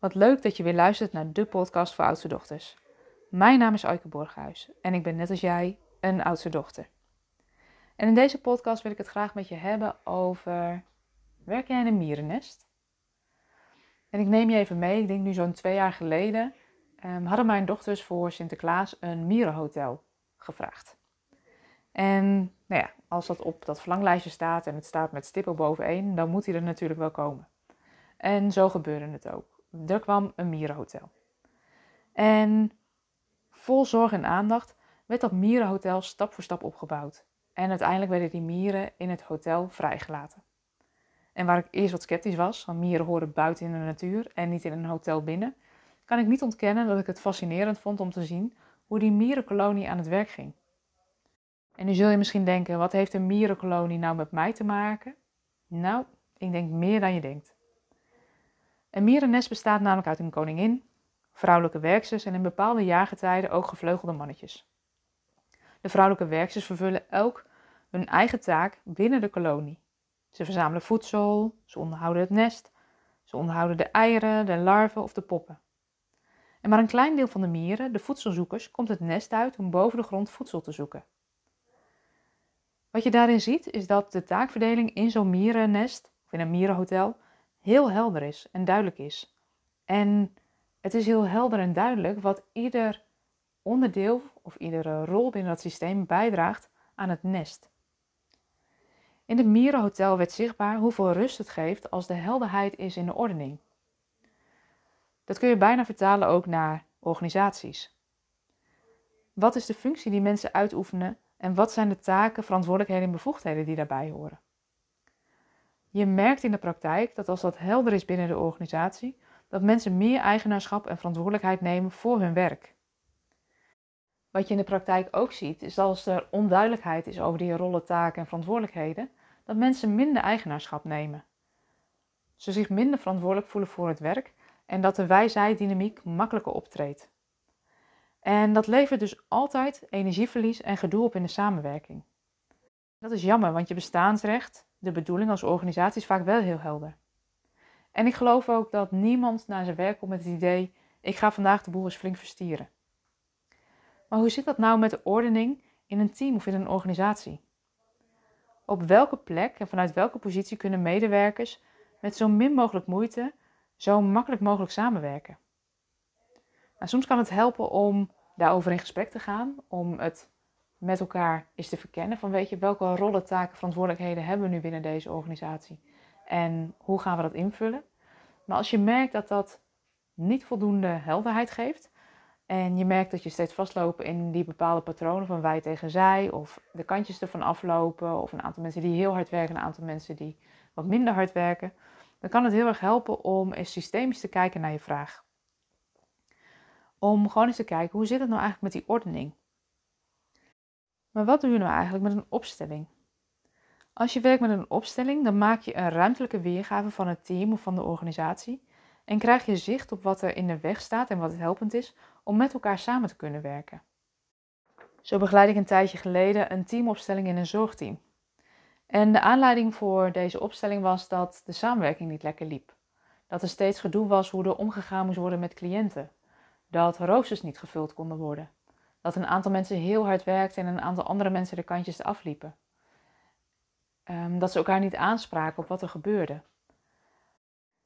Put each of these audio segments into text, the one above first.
Wat leuk dat je weer luistert naar de podcast voor oudste dochters. Mijn naam is Aike Borghuis en ik ben net als jij een oudste dochter. En in deze podcast wil ik het graag met je hebben over, werk jij in een mierennest? En ik neem je even mee, ik denk nu zo'n twee jaar geleden, um, hadden mijn dochters voor Sinterklaas een mierenhotel gevraagd. En nou ja, als dat op dat verlanglijstje staat en het staat met stippen boveneen, dan moet hij er natuurlijk wel komen. En zo gebeurde het ook er kwam een mierenhotel. En vol zorg en aandacht werd dat mierenhotel stap voor stap opgebouwd. En uiteindelijk werden die mieren in het hotel vrijgelaten. En waar ik eerst wat sceptisch was, want mieren horen buiten in de natuur en niet in een hotel binnen, kan ik niet ontkennen dat ik het fascinerend vond om te zien hoe die mierenkolonie aan het werk ging. En nu zul je misschien denken, wat heeft een mierenkolonie nou met mij te maken? Nou, ik denk meer dan je denkt. Een mierennest bestaat namelijk uit een koningin, vrouwelijke werksters en in bepaalde jaargetijden ook gevleugelde mannetjes. De vrouwelijke werksters vervullen elk hun eigen taak binnen de kolonie. Ze verzamelen voedsel, ze onderhouden het nest, ze onderhouden de eieren, de larven of de poppen. En maar een klein deel van de mieren, de voedselzoekers, komt het nest uit om boven de grond voedsel te zoeken. Wat je daarin ziet is dat de taakverdeling in zo'n mierennest of in een mierenhotel heel helder is en duidelijk is. En het is heel helder en duidelijk wat ieder onderdeel of iedere rol binnen dat systeem bijdraagt aan het nest. In het Mierenhotel werd zichtbaar hoeveel rust het geeft als de helderheid is in de ordening. Dat kun je bijna vertalen ook naar organisaties. Wat is de functie die mensen uitoefenen en wat zijn de taken, verantwoordelijkheden en bevoegdheden die daarbij horen? Je merkt in de praktijk dat als dat helder is binnen de organisatie, dat mensen meer eigenaarschap en verantwoordelijkheid nemen voor hun werk. Wat je in de praktijk ook ziet, is dat als er onduidelijkheid is over die rollen, taken en verantwoordelijkheden, dat mensen minder eigenaarschap nemen. Ze zich minder verantwoordelijk voelen voor het werk en dat de wij-zij-dynamiek makkelijker optreedt. En dat levert dus altijd energieverlies en gedoe op in de samenwerking. Dat is jammer, want je bestaansrecht, de bedoeling als organisatie is vaak wel heel helder. En ik geloof ook dat niemand naar zijn werk komt met het idee: ik ga vandaag de boel eens flink verstieren. Maar hoe zit dat nou met de ordening in een team of in een organisatie? Op welke plek en vanuit welke positie kunnen medewerkers met zo min mogelijk moeite zo makkelijk mogelijk samenwerken? Nou, soms kan het helpen om daarover in gesprek te gaan, om het met elkaar is te verkennen van weet je welke rollen, taken, verantwoordelijkheden hebben we nu binnen deze organisatie en hoe gaan we dat invullen. Maar als je merkt dat dat niet voldoende helderheid geeft en je merkt dat je steeds vastlopen in die bepaalde patronen van wij tegen zij of de kantjes ervan aflopen of een aantal mensen die heel hard werken en een aantal mensen die wat minder hard werken, dan kan het heel erg helpen om eens systemisch te kijken naar je vraag. Om gewoon eens te kijken hoe zit het nou eigenlijk met die ordening? Maar wat doe je nou eigenlijk met een opstelling? Als je werkt met een opstelling, dan maak je een ruimtelijke weergave van het team of van de organisatie en krijg je zicht op wat er in de weg staat en wat helpend is om met elkaar samen te kunnen werken. Zo begeleid ik een tijdje geleden een teamopstelling in een zorgteam. En de aanleiding voor deze opstelling was dat de samenwerking niet lekker liep. Dat er steeds gedoe was hoe er omgegaan moest worden met cliënten. Dat roosters niet gevuld konden worden dat een aantal mensen heel hard werkten en een aantal andere mensen de kantjes afliepen. Um, dat ze elkaar niet aanspraken op wat er gebeurde.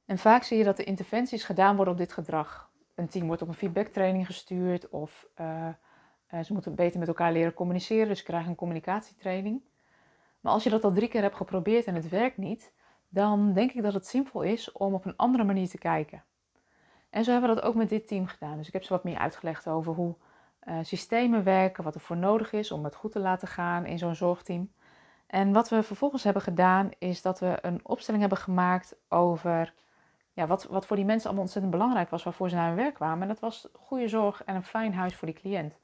En vaak zie je dat de interventies gedaan worden op dit gedrag. Een team wordt op een feedbacktraining gestuurd of uh, ze moeten beter met elkaar leren communiceren, dus ze krijgen een communicatietraining. Maar als je dat al drie keer hebt geprobeerd en het werkt niet, dan denk ik dat het zinvol is om op een andere manier te kijken. En zo hebben we dat ook met dit team gedaan. Dus ik heb ze wat meer uitgelegd over hoe uh, systemen werken, wat er voor nodig is om het goed te laten gaan in zo'n zorgteam. En wat we vervolgens hebben gedaan, is dat we een opstelling hebben gemaakt over ja, wat, wat voor die mensen allemaal ontzettend belangrijk was, waarvoor ze naar hun werk kwamen. En dat was goede zorg en een fijn huis voor die cliënt.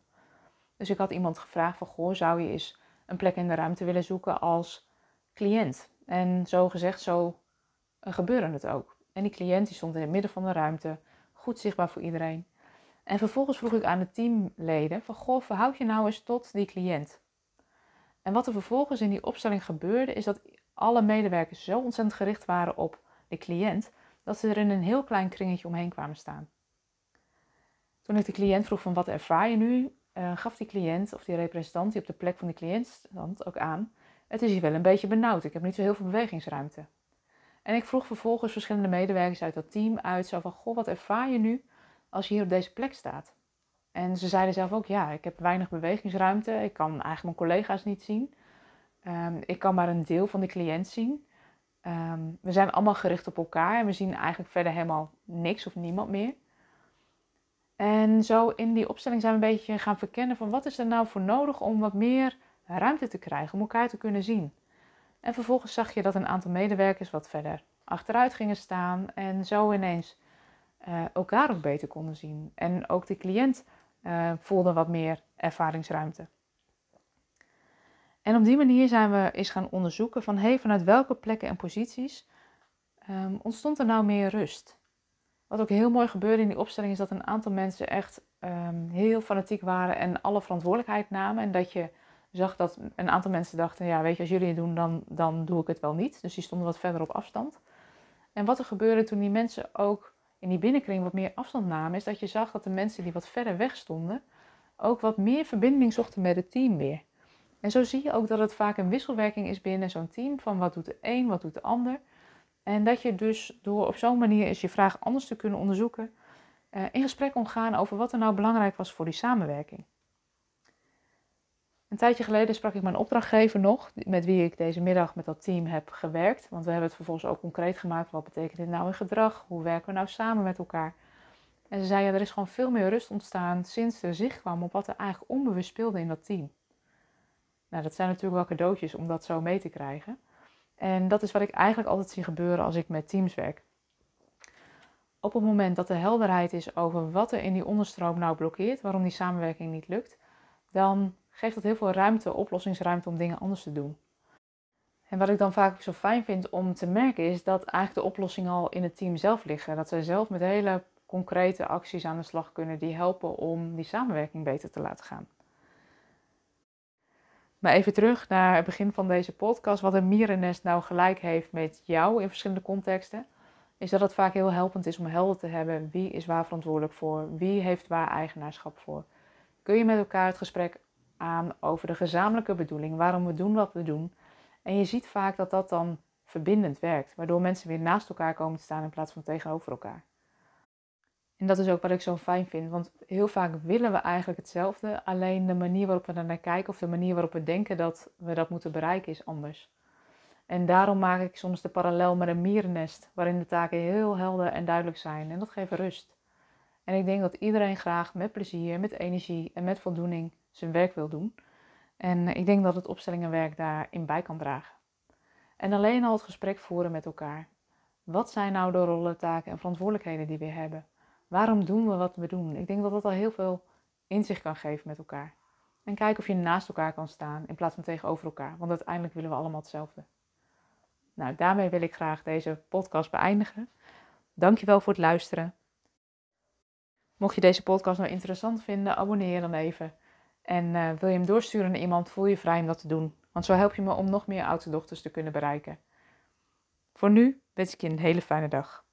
Dus ik had iemand gevraagd van, goh, zou je eens een plek in de ruimte willen zoeken als cliënt? En zo gezegd, zo uh, gebeurde het ook. En die cliënt die stond in het midden van de ruimte, goed zichtbaar voor iedereen. En vervolgens vroeg ik aan de teamleden van, goh, verhoud je nou eens tot die cliënt. En wat er vervolgens in die opstelling gebeurde, is dat alle medewerkers zo ontzettend gericht waren op de cliënt, dat ze er in een heel klein kringetje omheen kwamen staan. Toen ik de cliënt vroeg van wat ervaar je nu, uh, gaf die cliënt of die representant die op de plek van de cliënt stond ook aan, het is hier wel een beetje benauwd, ik heb niet zo heel veel bewegingsruimte. En ik vroeg vervolgens verschillende medewerkers uit dat team uit, zo van, goh, wat ervaar je nu als je hier op deze plek staat? En ze zeiden zelf ook, ja, ik heb weinig bewegingsruimte, ik kan eigenlijk mijn collega's niet zien. Ehm, ik kan maar een deel van de cliënt zien. Ehm, we zijn allemaal gericht op elkaar en we zien eigenlijk verder helemaal niks of niemand meer. En zo in die opstelling zijn we een beetje gaan verkennen van wat is er nou voor nodig om wat meer ruimte te krijgen, om elkaar te kunnen zien. En vervolgens zag je dat een aantal medewerkers wat verder achteruit gingen staan en zo ineens uh, elkaar ook beter konden zien. En ook de cliënt uh, voelde wat meer ervaringsruimte. En op die manier zijn we eens gaan onderzoeken van hey, vanuit welke plekken en posities um, ontstond er nou meer rust. Wat ook heel mooi gebeurde in die opstelling is dat een aantal mensen echt um, heel fanatiek waren en alle verantwoordelijkheid namen. En dat je zag dat een aantal mensen dachten, ja weet je, als jullie het doen, dan, dan doe ik het wel niet. Dus die stonden wat verder op afstand. En wat er gebeurde toen die mensen ook in die binnenkring wat meer afstand namen, is dat je zag dat de mensen die wat verder weg stonden, ook wat meer verbinding zochten met het team weer. En zo zie je ook dat het vaak een wisselwerking is binnen zo'n team van wat doet de een, wat doet de ander. En dat je dus door op zo'n manier eens je vraag anders te kunnen onderzoeken, uh, in gesprek kon gaan over wat er nou belangrijk was voor die samenwerking. Een tijdje geleden sprak ik mijn opdrachtgever nog, met wie ik deze middag met dat team heb gewerkt. Want we hebben het vervolgens ook concreet gemaakt. Wat betekent dit nou in gedrag? Hoe werken we nou samen met elkaar? En ze zei, ja, er is gewoon veel meer rust ontstaan sinds er zicht kwam op wat er eigenlijk onbewust speelde in dat team. Nou, dat zijn natuurlijk wel cadeautjes om dat zo mee te krijgen. En dat is wat ik eigenlijk altijd zie gebeuren als ik met teams werk. Op het moment dat er helderheid is over wat er in die onderstroom nou blokkeert, waarom die samenwerking niet lukt, dan geeft dat heel veel ruimte, oplossingsruimte om dingen anders te doen. En wat ik dan vaak zo fijn vind om te merken is dat eigenlijk de oplossingen al in het team zelf liggen. Dat zij zelf met hele concrete acties aan de slag kunnen die helpen om die samenwerking beter te laten gaan. Maar even terug naar het begin van deze podcast. Wat een mierennest nou gelijk heeft met jou in verschillende contexten. Is dat het vaak heel helpend is om helder te hebben wie is waar verantwoordelijk voor. Wie heeft waar eigenaarschap voor. Kun je met elkaar het gesprek aan over de gezamenlijke bedoeling. Waarom we doen wat we doen. En je ziet vaak dat dat dan verbindend werkt. Waardoor mensen weer naast elkaar komen te staan in plaats van tegenover elkaar. En dat is ook wat ik zo fijn vind, want heel vaak willen we eigenlijk hetzelfde, alleen de manier waarop we naar kijken of de manier waarop we denken dat we dat moeten bereiken is anders. En daarom maak ik soms de parallel met een mierennest, waarin de taken heel helder en duidelijk zijn en dat geeft rust. En ik denk dat iedereen graag met plezier, met energie en met voldoening zijn werk wil doen. En ik denk dat het opstellingenwerk daarin bij kan dragen. En alleen al het gesprek voeren met elkaar. Wat zijn nou de rollen, taken en verantwoordelijkheden die we hebben? Waarom doen we wat we doen? Ik denk dat dat al heel veel inzicht kan geven met elkaar. En kijk of je naast elkaar kan staan in plaats van tegenover elkaar. Want uiteindelijk willen we allemaal hetzelfde. Nou, daarmee wil ik graag deze podcast beëindigen. Dankjewel voor het luisteren. Mocht je deze podcast nou interessant vinden, abonneer dan even. En uh, wil je hem doorsturen naar iemand, voel je vrij om dat te doen. Want zo help je me om nog meer oudste dochters te kunnen bereiken. Voor nu wens ik je een hele fijne dag.